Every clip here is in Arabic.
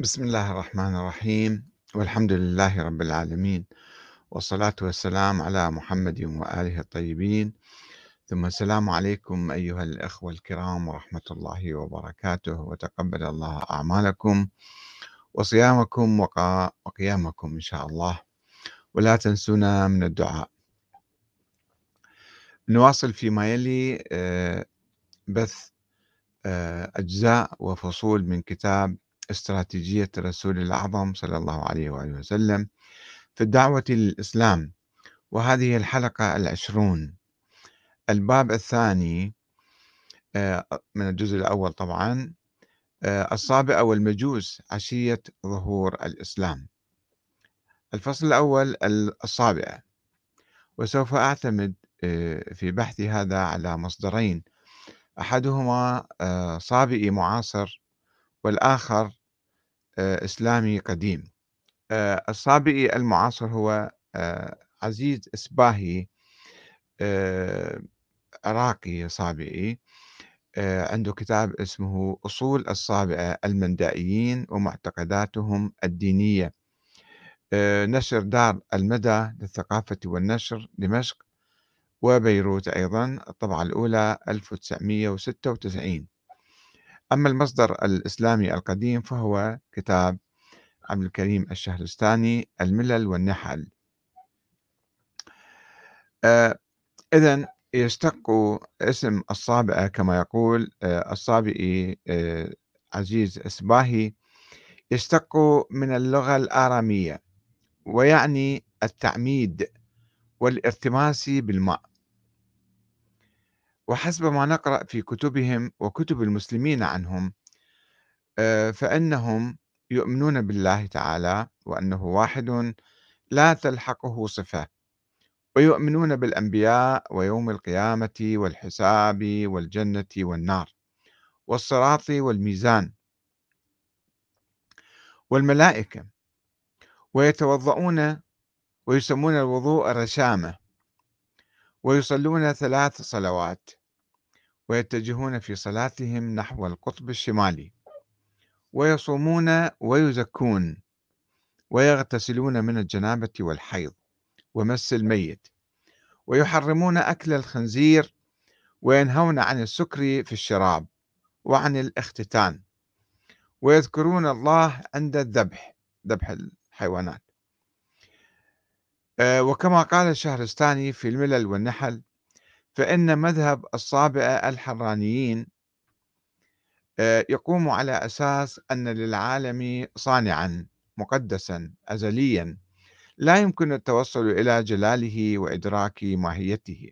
بسم الله الرحمن الرحيم. والحمد لله رب العالمين. والصلاة والسلام على محمد وآله الطيبين. ثم السلام عليكم أيها الأخوة الكرام ورحمة الله وبركاته. وتقبل الله أعمالكم وصيامكم وقيامكم إن شاء الله. ولا تنسونا من الدعاء. نواصل فيما يلي آه، بث آه، أجزاء وفصول من كتاب استراتيجية الرسول الأعظم صلى الله عليه وآله وسلم في الدعوة للإسلام وهذه الحلقة العشرون. الباب الثاني آه، من الجزء الأول طبعا آه، الصابئة والمجوس عشية ظهور الإسلام. الفصل الأول الصابئة. وسوف أعتمد آه، في بحثي هذا على مصدرين. أحدهما صابئي معاصر والآخر إسلامي قديم. آه، الصابئي المعاصر هو آه، عزيز إسباهي عراقي صابئي عنده كتاب اسمه أصول الصابئة المندائيين ومعتقداتهم الدينية. نشر دار المدى للثقافة والنشر دمشق وبيروت أيضا الطبعة الأولى 1996 أما المصدر الإسلامي القديم فهو كتاب عبد الكريم الشهرستاني الملل والنحل. آه إذا يشتق اسم الصابئة كما يقول آه الصابئي آه عزيز إسباهي يشتق من اللغة الآرامية ويعني التعميد والارتماس بالماء. وحسب ما نقرأ في كتبهم وكتب المسلمين عنهم آه، فإنهم يؤمنون بالله تعالى وأنه واحد لا تلحقه صفة ويؤمنون بالأنبياء ويوم القيامة والحساب والجنة والنار والصراط والميزان والملائكة ويتوضؤون ويسمون الوضوء الرشامة ويصلون ثلاث صلوات. ويتجهون في صلاتهم نحو القطب الشمالي ويصومون ويزكون ويغتسلون من الجنابة والحيض ومس الميت ويحرمون أكل الخنزير وينهون عن السكر في الشراب وعن الاختتان ويذكرون الله عند الذبح ذبح الحيوانات. آه، وكما قال الشهرستاني في الملل والنحل فإن مذهب الصابئة الحرانيين آه، يقوم على أساس أن للعالم صانعا مقدسا أزليا لا يمكن التوصل إلى جلاله وإدراك ماهيته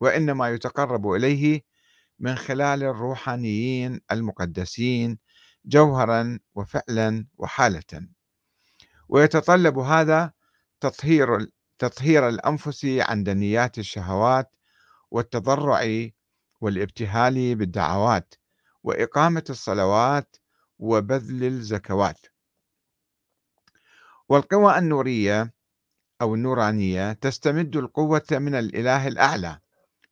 وإنما يتقرب إليه من خلال الروحانيين المقدسين جوهرا وفعلا وحالة. ويتطلب هذا تطهير تطهير الأنفس عن دنيات الشهوات والتضرع والابتهال بالدعوات وإقامة الصلوات وبذل الزكوات. والقوى النورية أو النورانية تستمد القوة من الإله الأعلى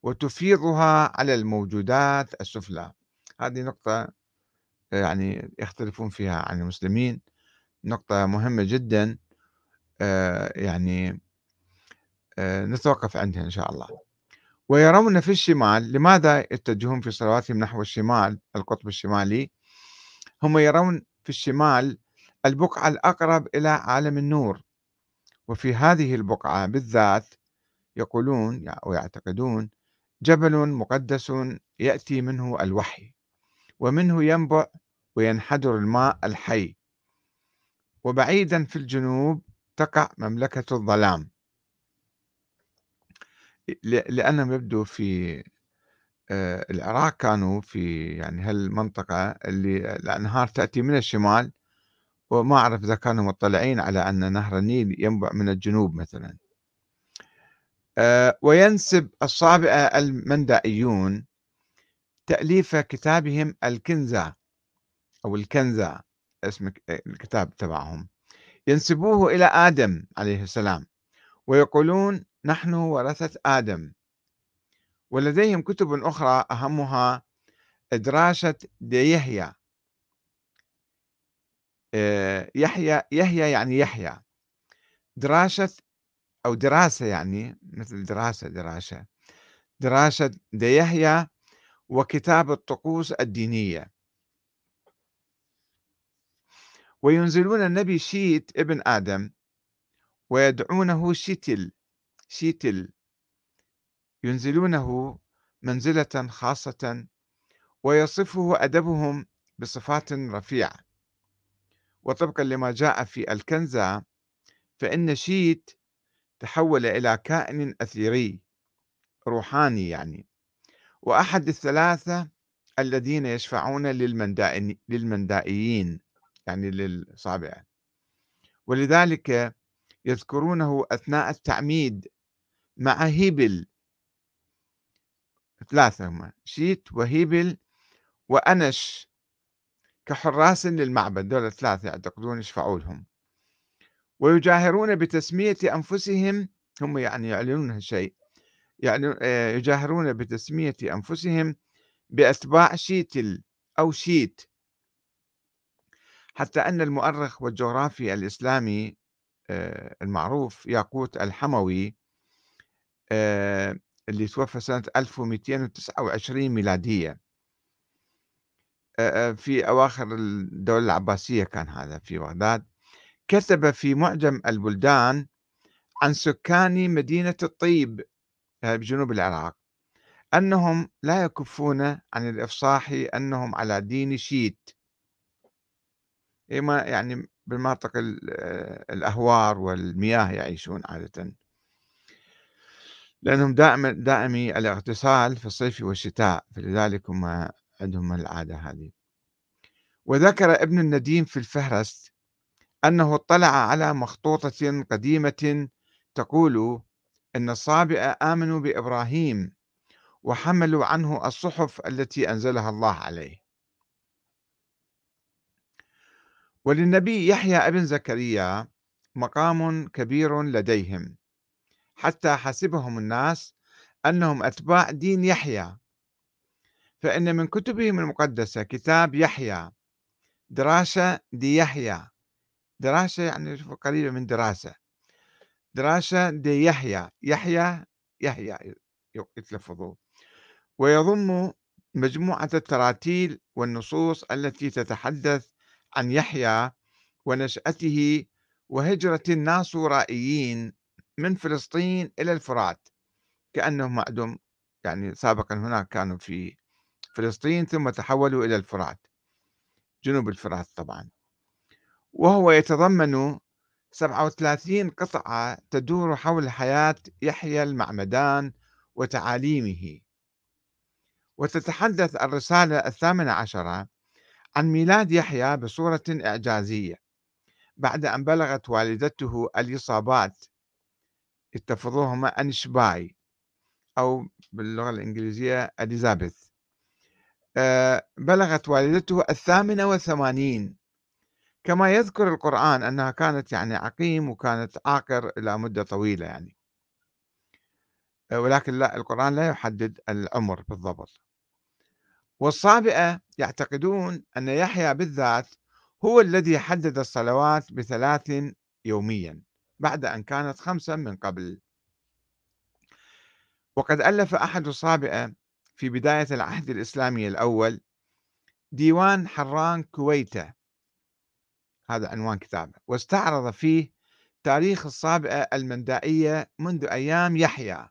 وتفيضها على الموجودات السفلى. هذه نقطة يعني يختلفون فيها عن المسلمين. نقطة مهمة جدا آه، يعني آه، نتوقف عندها إن شاء الله. ويرون في الشمال لماذا يتجهون في صلواتهم نحو الشمال القطب الشمالي؟ هم يرون في الشمال البقعة الأقرب إلى عالم النور. وفي هذه البقعة بالذات يقولون ويعتقدون جبل مقدس يأتي منه الوحي ومنه ينبع وينحدر الماء الحي. وبعيدا في الجنوب تقع مملكة الظلام. لأنهم يبدو في آه، العراق كانوا في يعني هالمنطقة اللي الأنهار تأتي من الشمال وما أعرف إذا كانوا مطلعين على أن نهر النيل ينبع من الجنوب مثلا. آه، وينسب الصابئة المندائيون تأليف كتابهم الكنزة أو الكنزة اسم الكتاب تبعهم. ينسبوه إلى آدم عليه السلام. ويقولون نحن ورثة آدم. ولديهم كتب أخرى أهمها دراسة ديهيا آآ يحيى يحيى يعني يحيى، دراشة أو دراسة يعني مثل دراسة دراشة، دراسة ديحيى وكتاب الطقوس الدينية. وينزلون النبي شيت ابن آدم. ويدعونه شيتل شيتل. ينزلونه منزلة خاصة ويصفه أدبهم بصفات رفيعة. وطبقا لما جاء في الكنزة فإن شيت تحول إلى كائن أثيري روحاني يعني. وأحد الثلاثة الذين يشفعون للمندائيين يعني للصابئة. ولذلك يذكرونه أثناء التعميد مع هيبل. ثلاثة هم شيت وهيبل وأنش كحراس للمعبد دول ثلاثة يعتقدون يشفعوا لهم. ويجاهرون بتسمية أنفسهم هم يعني يعلنون هالشيء يعني آه، يجاهرون بتسمية أنفسهم بأتباع شيتل أو شيت. حتى أن المؤرخ والجغرافي الإسلامي المعروف ياقوت الحموي آه، اللي توفى سنة 1229 ميلادية. في أواخر الدولة العباسية كان هذا في بغداد. كتب في معجم البلدان عن سكان مدينة الطيب بجنوب العراق أنهم لا يكفون عن الإفصاح أنهم على دين شيت. إما يعني بالمناطق الأهوار والمياه يعيشون عادة. لأنهم دائما دائمي الاغتسال في الصيف والشتاء فلذلك هم عندهم العادة هذه. وذكر ابن النديم في الفهرست أنه اطلع على مخطوطة قديمة تقول أن الصابئة آمنوا بإبراهيم وحملوا عنه الصحف التي أنزلها الله عليه. وللنبي يحيى ابن زكريا مقام كبير لديهم. حتى حسبهم الناس أنهم أتباع دين يحيى. فإن من كتبهم المقدسة كتاب يحيى. دراسة دي يحيى. دراسة يعني قريبة من دراسة. دراسة دي يحيى. يحيى يحيى يتلفظوا. ويضم مجموعة التراتيل والنصوص التي تتحدث عن يحيى ونشأته وهجرة الناصورائيين من فلسطين إلى الفرات. كأنهم معدوم يعني سابقا هناك كانوا في فلسطين ثم تحولوا إلى الفرات جنوب الفرات طبعا. وهو يتضمن 37 قطعة تدور حول حياة يحيى المعمدان وتعاليمه. وتتحدث الرسالة الثامنة عشرة عن ميلاد يحيى بصورة إعجازية بعد أن بلغت والدته الإصابات. اتفضوهما أنشباي أو باللغة الإنجليزية أليزابيث آه، بلغت والدته الثامنة والثمانين. كما يذكر القرآن أنها كانت يعني عقيم وكانت عاقر إلى مدة طويلة يعني. آه، ولكن لا القرآن لا يحدد العمر بالضبط. والصابئة يعتقدون أن يحيى بالذات هو الذي حدد الصلوات بثلاث يوميا بعد أن كانت خمسا من قبل. وقد ألف أحد الصابئة في بداية العهد الإسلامي الأول ديوان حران كويتة. هذا عنوان كتابه. واستعرض فيه تاريخ الصابئة المندائية منذ أيام يحيى. لأن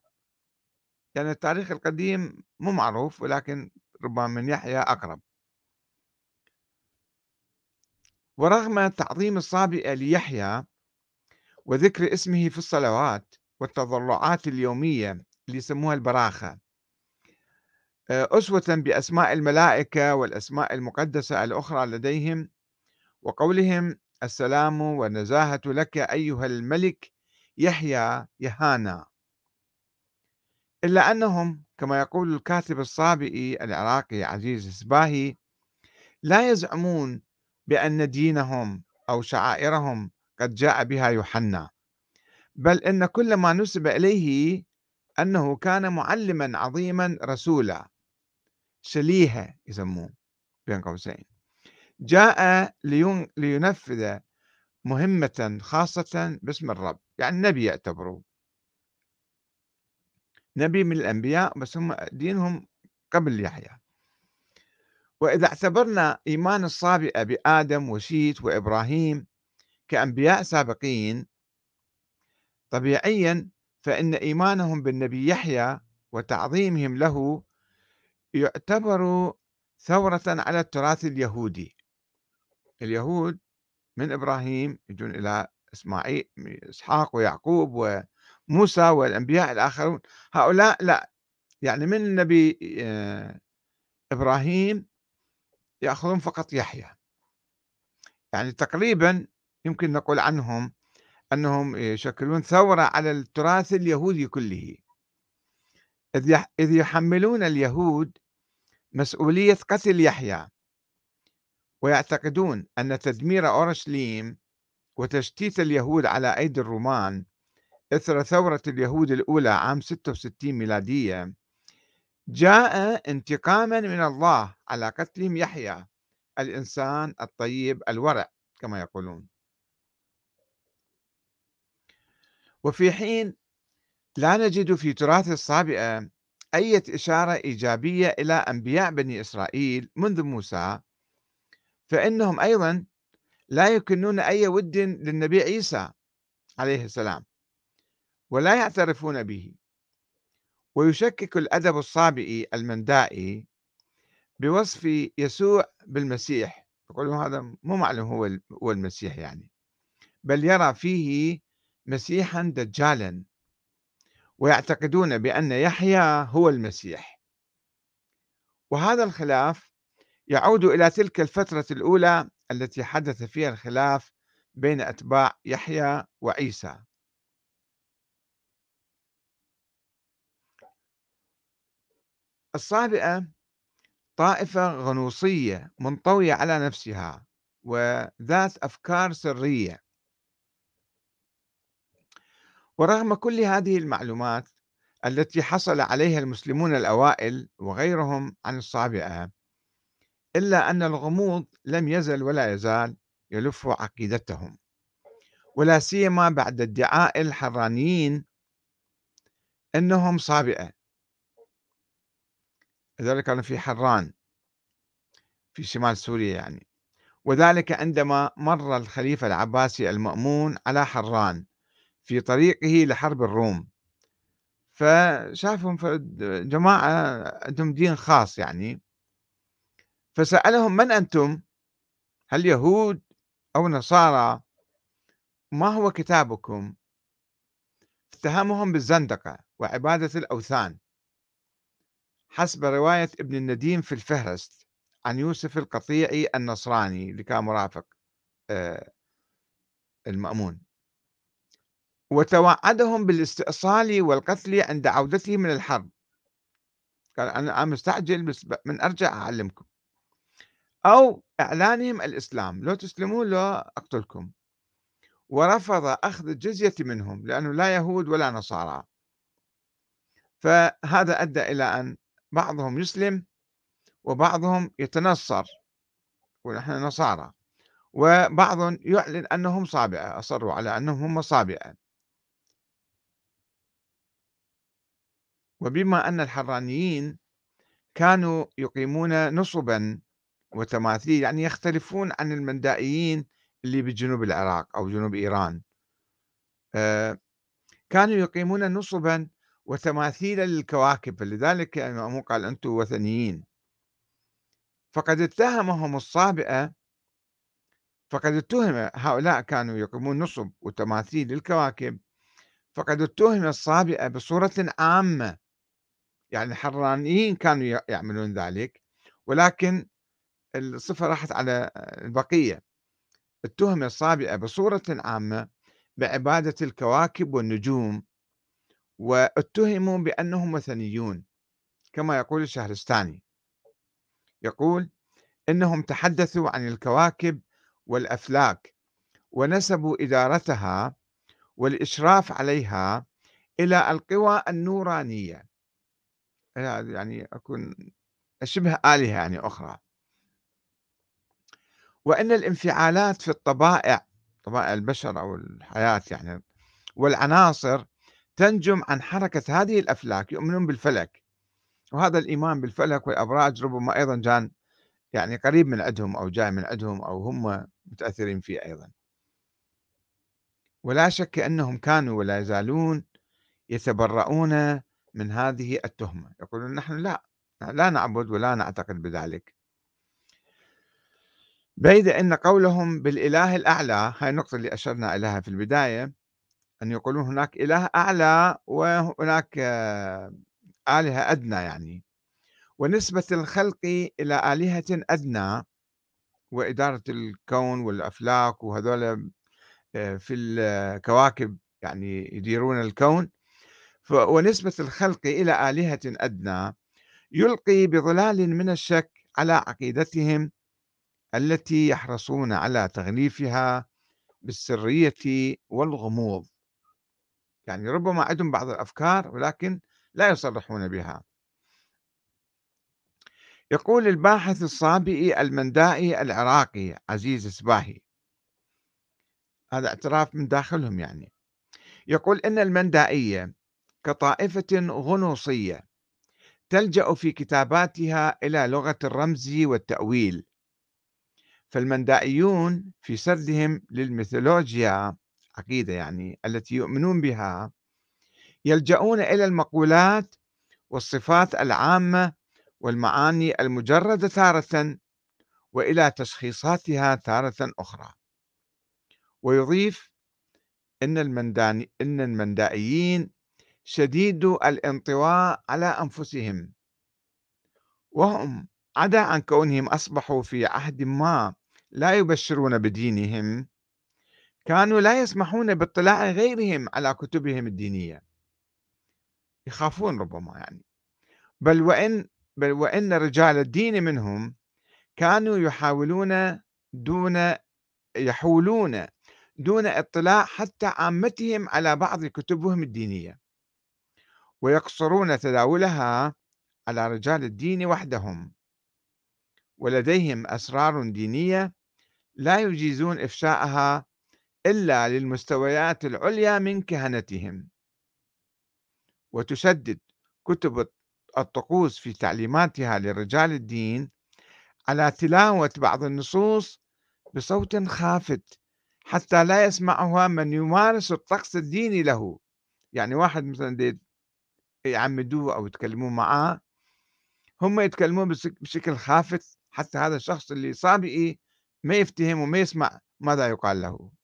يعني التاريخ القديم مو معروف ولكن ربما من يحيى أقرب. ورغم تعظيم الصابئة ليحيى وذكر اسمه في الصلوات والتضرعات اليومية اللي يسموها البراخة آه، أسوة بأسماء الملائكة والأسماء المقدسة الأخرى لديهم وقولهم السلام والنزاهة لك أيها الملك يحيى يهانا. إلا أنهم كما يقول الكاتب الصابئي العراقي عزيز السباهي لا يزعمون بأن دينهم أو شعائرهم قد جاء بها يوحنا بل إن كل ما نسب إليه أنه كان معلما عظيما رسولا شليها يسموه بين قوسين جاء لينفذ مهمة خاصة باسم الرب يعني نبي يعتبروا نبي من الأنبياء بس هم دينهم قبل يحيى. وإذا اعتبرنا إيمان الصابئة بآدم وشيت وإبراهيم كأنبياء سابقين طبيعيا فإن إيمانهم بالنبي يحيى وتعظيمهم له يعتبر ثورة على التراث اليهودي. اليهود من إبراهيم يجون إلى إسماعيل إسحاق ويعقوب وموسى والأنبياء الآخرون. هؤلاء لا يعني من النبي آه، إبراهيم يأخذون فقط يحيى. يعني تقريبا يمكن نقول عنهم أنهم يشكلون ثورة على التراث اليهودي كله. إذ يحملون اليهود مسؤولية قتل يحيى. ويعتقدون أن تدمير أورشليم وتشتيت اليهود على أيدي الرومان إثر ثورة اليهود الأولى عام 66 ميلادية جاء انتقاما من الله على قتلهم يحيى الإنسان الطيب الورع كما يقولون. وفي حين لا نجد في تراث الصابئة أي إشارة إيجابية إلى أنبياء بني إسرائيل منذ موسى فإنهم أيضا لا يكنون أي ود للنبي عيسى عليه السلام. ولا يعترفون به. ويشكك الأدب الصابئي المندائي بوصف يسوع بالمسيح. يقولون هذا مو معلوم هو هو المسيح يعني. بل يرى فيه مسيحا دجالا. ويعتقدون بأن يحيى هو المسيح. وهذا الخلاف يعود إلى تلك الفترة الأولى التي حدث فيها الخلاف بين أتباع يحيى وعيسى. الصابئة طائفة غنوصية منطوية على نفسها وذات أفكار سرية. ورغم كل هذه المعلومات التي حصل عليها المسلمون الأوائل وغيرهم عن الصابئة إلا أن الغموض لم يزل ولا يزال يلف عقيدتهم ولا سيما بعد ادعاء الحرانيين أنهم صابئة لذلك كانوا في حران في شمال سوريا يعني. وذلك عندما مر الخليفة العباسي المأمون على حران في طريقه لحرب الروم. فشافهم جماعة عندهم دين خاص يعني. فسألهم من أنتم؟ هل يهود أو نصارى؟ ما هو كتابكم؟ اتهمهم بالزندقة وعبادة الأوثان. حسب رواية ابن النديم في الفهرست عن يوسف القطيعي النصراني اللي كان مرافق آه، المأمون. وتوعدهم بالاستئصال والقتل عند عودته من الحرب. قال أنا مستعجل بس من أرجع أعلمكم. أو إعلانهم الإسلام لو تسلمون لو أقتلكم. ورفض أخذ الجزية منهم لأنه لا يهود ولا نصارى. فهذا أدى إلى أن بعضهم يسلم وبعضهم يتنصر ونحن نصارى. وبعض يعلن أنهم صابئة أصروا على أنهم هم صابئة. وبما أن الحرانيين كانوا يقيمون نصبا وتماثيل يعني يختلفون عن المندائيين اللي بجنوب العراق أو جنوب إيران. آه، كانوا يقيمون نصبا وتماثيل للكواكب فلذلك الإمام قال أنتم وثنيين. فقد اتهمهم الصابئة فقد اتهم هؤلاء كانوا يقيمون نصب وتماثيل للكواكب فقد اتهم الصابئة بصورة عامة. يعني الحرانيين كانوا يعملون ذلك ولكن الصفة راحت على البقية. اتهم الصابئة بصورة عامة بعبادة الكواكب والنجوم واتهموا بأنهم وثنيون كما يقول الشهرستاني. يقول إنهم تحدثوا عن الكواكب والأفلاك ونسبوا إدارتها والإشراف عليها إلى القوى النورانية. يعني أكون شبه آلهة يعني أخرى. وأن الانفعالات في الطبائع طبائع البشر أو الحياة يعني والعناصر تنجم عن حركة هذه الأفلاك يؤمنون بالفلك. وهذا الإيمان بالفلك والأبراج ربما أيضا كان يعني قريب من عندهم أو جاي من عندهم أو هم متأثرين فيه أيضا. ولا شك أنهم كانوا ولا يزالون يتبرؤون من هذه التهمة. يقولون نحن لا لا نعبد ولا نعتقد بذلك. بيد أن قولهم بالإله الأعلى هاي النقطة اللي أشرنا إليها في البداية أن يقولون هناك إله أعلى وهناك آه، آلهة أدنى يعني. ونسبة الخلق إلى آلهة أدنى وإدارة الكون والأفلاك وهذول آه، في الكواكب يعني يديرون الكون. ونسبة الخلق إلى آلهة أدنى يلقي بظلال من الشك على عقيدتهم التي يحرصون على تغليفها بالسرية والغموض. يعني ربما عندهم بعض الأفكار ولكن لا يصرحون بها. يقول الباحث الصابئي المندائي العراقي عزيز سباهي هذا اعتراف من داخلهم يعني. يقول إن المندائية كطائفة غنوصية تلجأ في كتاباتها إلى لغة الرمز والتأويل فالمندائيون في سردهم للميثولوجيا عقيدة يعني التي يؤمنون بها يلجؤون إلى المقولات والصفات العامة والمعاني المجردة تارة وإلى تشخيصاتها تارة أخرى. ويضيف إن المنداني إن المندائيين شديد الانطواء على أنفسهم. وهم عدا عن كونهم أصبحوا في عهد ما لا يبشرون بدينهم كانوا لا يسمحون باطلاع غيرهم على كتبهم الدينية. يخافون ربما يعني. بل وإن بل وإن رجال الدين منهم كانوا يحاولون دون يحولون دون اطلاع حتى عامتهم على بعض كتبهم الدينية. ويقصرون تداولها على رجال الدين وحدهم. ولديهم أسرار دينية لا يجيزون إفشاءها إلا للمستويات العليا من كهنتهم. وتشدد كتب الطقوس في تعليماتها لرجال الدين على تلاوة بعض النصوص بصوت خافت حتى لا يسمعها من يمارس الطقس الديني له. يعني واحد مثلا يعمدوه أو يتكلمون معاه هم يتكلمون بشكل خافت حتى هذا الشخص اللي صابئي ما يفتهم وما يسمع ماذا يقال له.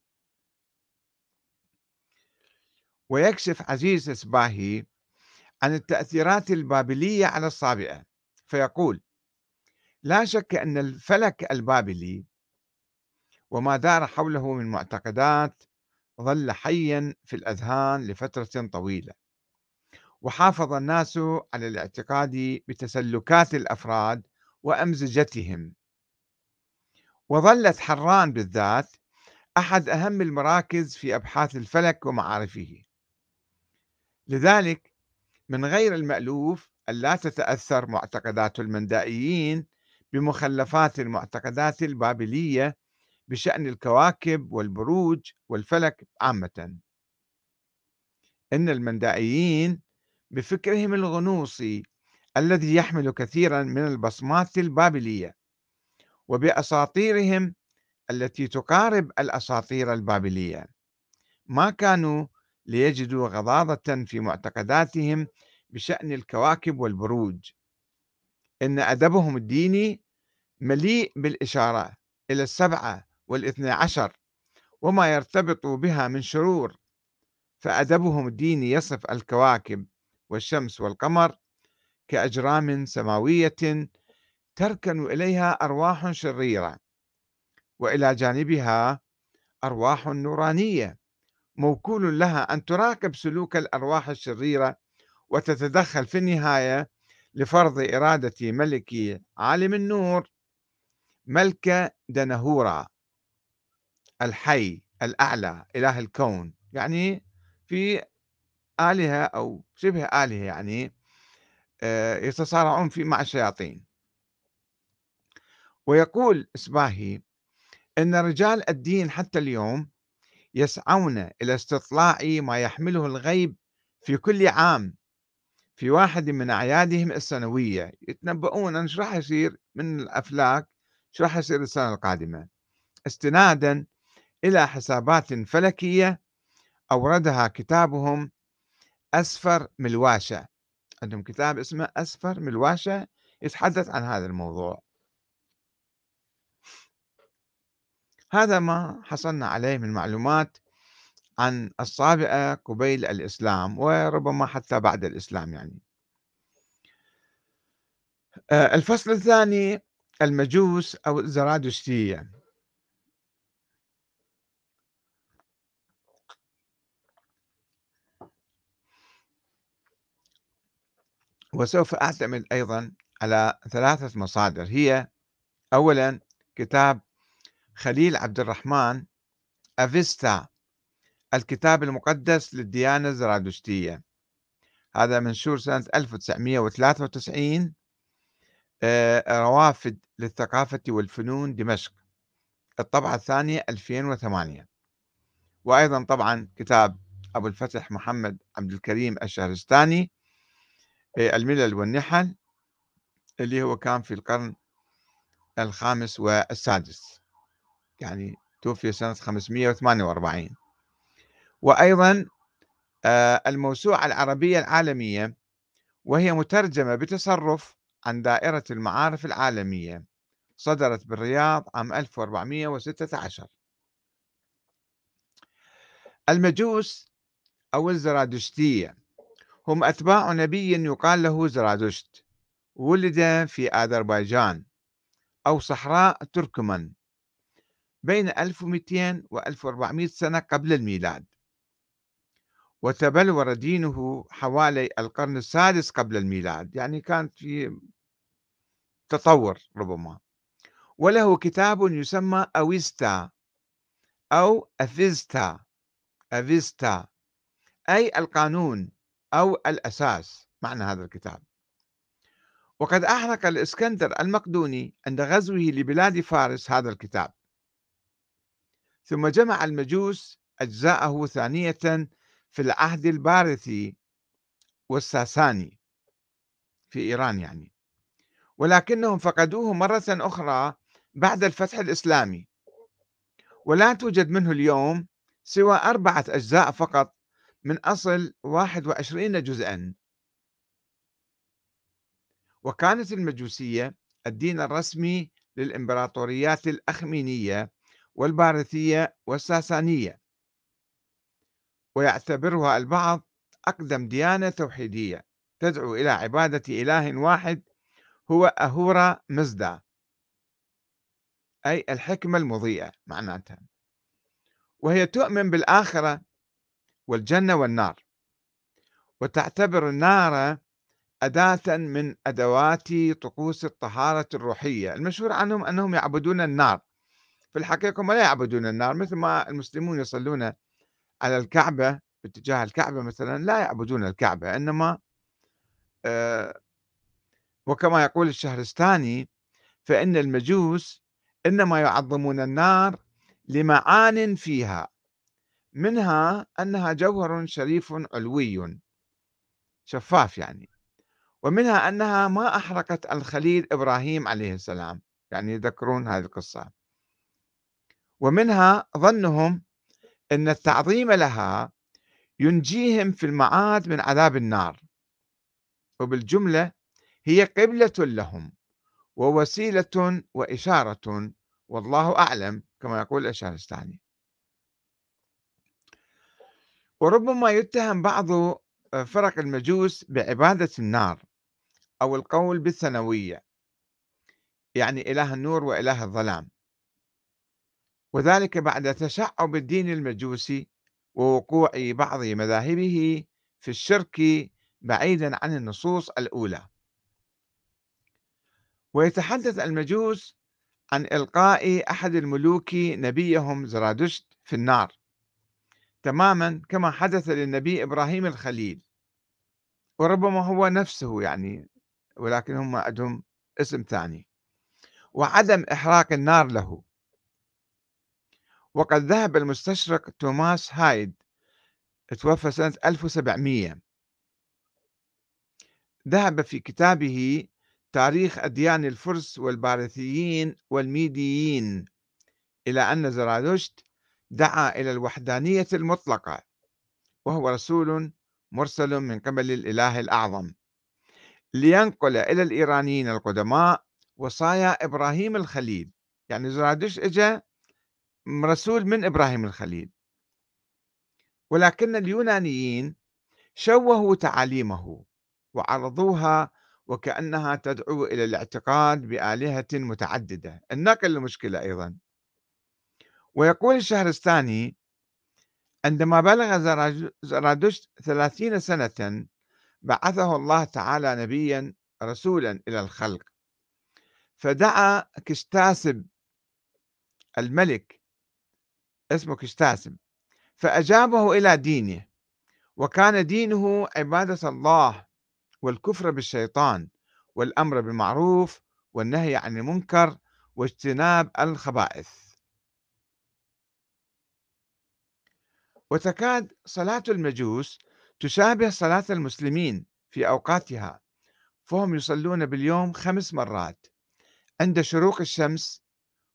ويكشف عزيز إصباهي عن التأثيرات البابلية على الصابئة. فيقول لا شك أن الفلك البابلي وما دار حوله من معتقدات ظل حيا في الأذهان لفترة طويلة وحافظ الناس على الاعتقاد بتسلكات الأفراد وأمزجتهم. وظلت حران بالذات أحد أهم المراكز في أبحاث الفلك ومعارفه. لذلك من غير المألوف ألا تتأثر معتقدات المندائيين بمخلفات المعتقدات البابلية بشأن الكواكب والبروج والفلك عامة. إن المندائيين بفكرهم الغنوصي الذي يحمل كثيرا من البصمات البابلية وبأساطيرهم التي تقارب الأساطير البابلية. ما كانوا ليجدوا غضاضة في معتقداتهم بشأن الكواكب والبروج. إن أدبهم الديني مليء بالإشارة إلى السبعة والاثنى عشر وما يرتبط بها من شرور. فأدبهم الديني يصف الكواكب والشمس والقمر كأجرام سماوية تركن إليها أرواح شريرة وإلى جانبها أرواح نورانية. موكول لها أن تراقب سلوك الأرواح الشريرة وتتدخل في النهاية لفرض إرادة ملك عالم النور ملك دنهورا الحي الأعلى إله الكون. يعني في آلهة أو شبه آلهة يعني آه، يتصارعون في مع الشياطين. ويقول إسباهي أن رجال الدين حتى اليوم يسعون إلى استطلاع ما يحمله الغيب في كل عام. في واحد من أعيادهم السنوية يتنبؤون أن راح يصير من الأفلاك شو راح يصير السنة القادمة. استنادا إلى حسابات فلكية أوردها كتابهم أسفر ملواشة. عندهم كتاب اسمه أسفر ملواشة يتحدث عن هذا الموضوع. هذا ما حصلنا عليه من معلومات عن الصابئة قبيل الإسلام وربما حتى بعد الإسلام يعني. آه، الفصل الثاني المجوس أو الزرادشتية وسوف أعتمد أيضا على ثلاثة مصادر. هي أولا كتاب خليل عبد الرحمن أفيستا الكتاب المقدس للديانة الزرادشتية. هذا منشور سنة 1993 آه، روافد للثقافة والفنون دمشق. الطبعة الثانية 2008 وأيضا طبعا كتاب أبو الفتح محمد عبد الكريم الشهرستاني آه، الملل والنحل اللي هو كان في القرن الخامس والسادس. يعني توفي سنة 548 وأيضا آه، الموسوعة العربية العالمية وهي مترجمة بتصرف عن دائرة المعارف العالمية. صدرت بالرياض عام 1416 المجوس أو الزرادشتية هم أتباع نبي يقال له زرادشت ولد في أذربيجان أو صحراء تركمان. بين 1200 و 1400 سنة قبل الميلاد. وتبلور دينه حوالي القرن السادس قبل الميلاد يعني كان في تطور ربما. وله كتاب يسمى أويستا أو أفيستا أفيستا أي القانون أو الأساس معنى هذا الكتاب. وقد أحرق الإسكندر المقدوني عند غزوه لبلاد فارس هذا الكتاب. ثم جمع المجوس أجزاءه ثانية في العهد البارثي والساساني في إيران يعني. ولكنهم فقدوه مرة أخرى بعد الفتح الإسلامي. ولا توجد منه اليوم سوى أربعة أجزاء فقط من أصل 21 جزءا. وكانت المجوسية الدين الرسمي للإمبراطوريات الأخمينية والبارثية والساسانية. ويعتبرها البعض أقدم ديانة توحيدية تدعو إلى عبادة إله واحد هو أهورا مزدا أي الحكمة المضيئة معناتها. وهي تؤمن بالآخرة والجنة والنار وتعتبر النار أداة من أدوات طقوس الطهارة الروحية. المشهور عنهم أنهم يعبدون النار. في الحقيقة هم لا يعبدون النار مثل ما المسلمون يصلون على الكعبة باتجاه الكعبة مثلا لا يعبدون الكعبة إنما آه، وكما يقول الشهرستاني فإن المجوس إنما يعظمون النار لمعان فيها منها أنها جوهر شريف علوي شفاف يعني ومنها أنها ما أحرقت الخليل إبراهيم عليه السلام. يعني يذكرون هذه القصة. ومنها ظنهم أن التعظيم لها ينجيهم في المعاد من عذاب النار. وبالجملة هي قبلة لهم ووسيلة وإشارة والله أعلم كما يقول الشهرستاني وربما يتهم بعض فرق المجوس بعبادة النار أو القول بالثانوية يعني إله النور وإله الظلام. وذلك بعد تشعب الدين المجوسي ووقوع بعض مذاهبه في الشرك بعيدا عن النصوص الأولى. ويتحدث المجوس عن إلقاء أحد الملوك نبيهم زرادشت في النار تماما كما حدث للنبي إبراهيم الخليل. وربما هو نفسه يعني ولكن هم عندهم اسم ثاني. وعدم إحراق النار له. وقد ذهب المستشرق توماس هايد توفى سنة 1700 ذهب في كتابه تاريخ أديان الفرس والبارثيين والميديين إلى أن زرادشت دعا إلى الوحدانية المطلقة وهو رسول مرسل من قبل الإله الأعظم. لينقل إلى الإيرانيين القدماء وصايا إبراهيم الخليل. يعني زرادشت إجا رسول من إبراهيم الخليل. ولكن اليونانيين شوهوا تعاليمه وعرضوها وكأنها تدعو إلى الاعتقاد بآلهة متعددة. النقل المشكلة أيضا. ويقول الشهرستاني عندما بلغ زرادشت ثلاثين سنة بعثه الله تعالى نبيا رسولا إلى الخلق. فدعا كشتاسب الملك اسمه كشتاسب فأجابه إلى دينه وكان دينه عبادة الله والكفر بالشيطان والأمر بالمعروف والنهي عن المنكر واجتناب الخبائث. وتكاد صلاة المجوس تشابه صلاة المسلمين في أوقاتها فهم يصلون باليوم خمس مرات عند شروق الشمس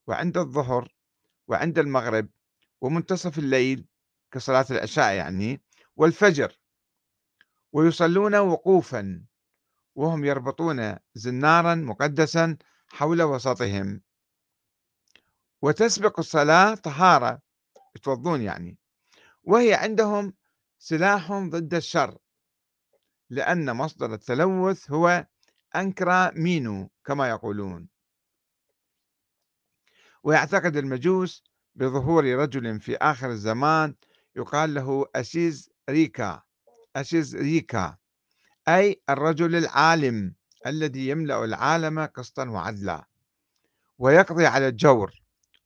وعند الظهر وعند المغرب ومنتصف الليل كصلاة العشاء يعني والفجر. ويصلون وقوفا وهم يربطون زنارا مقدسا حول وسطهم. وتسبق الصلاة طهارة يتوضون يعني. وهي عندهم سلاح ضد الشر لأن مصدر التلوث هو أنكرا مينو كما يقولون. ويعتقد المجوس بظهور رجل في آخر الزمان يقال له أسيز ريكا أسيز ريكا أي الرجل العالم الذي يملأ العالم قسطا وعدلا ويقضي على الجور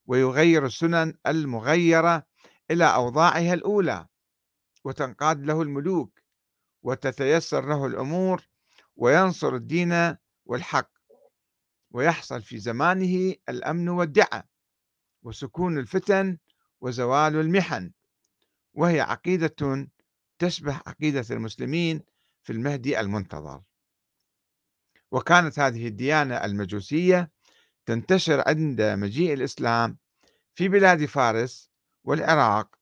ويغير السنن المغيرة إلى أوضاعها الأولى وتنقاد له الملوك وتتيسر له الأمور وينصر الدين والحق ويحصل في زمانه الأمن والدعة وسكون الفتن وزوال المحن وهي عقيدة تشبه عقيدة المسلمين في المهدي المنتظر. وكانت هذه الديانة المجوسية تنتشر عند مجيء الإسلام في بلاد فارس والعراق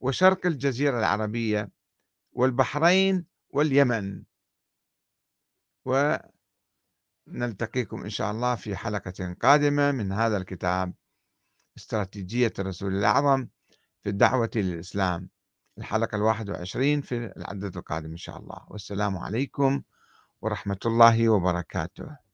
وشرق الجزيرة العربية والبحرين واليمن. ونلتقيكم إن شاء الله في حلقة قادمة من هذا الكتاب. استراتيجية الرسول الأعظم في الدعوة للإسلام الحلقة الواحد وعشرين في العدد القادم إن شاء الله. والسلام عليكم ورحمة الله وبركاته.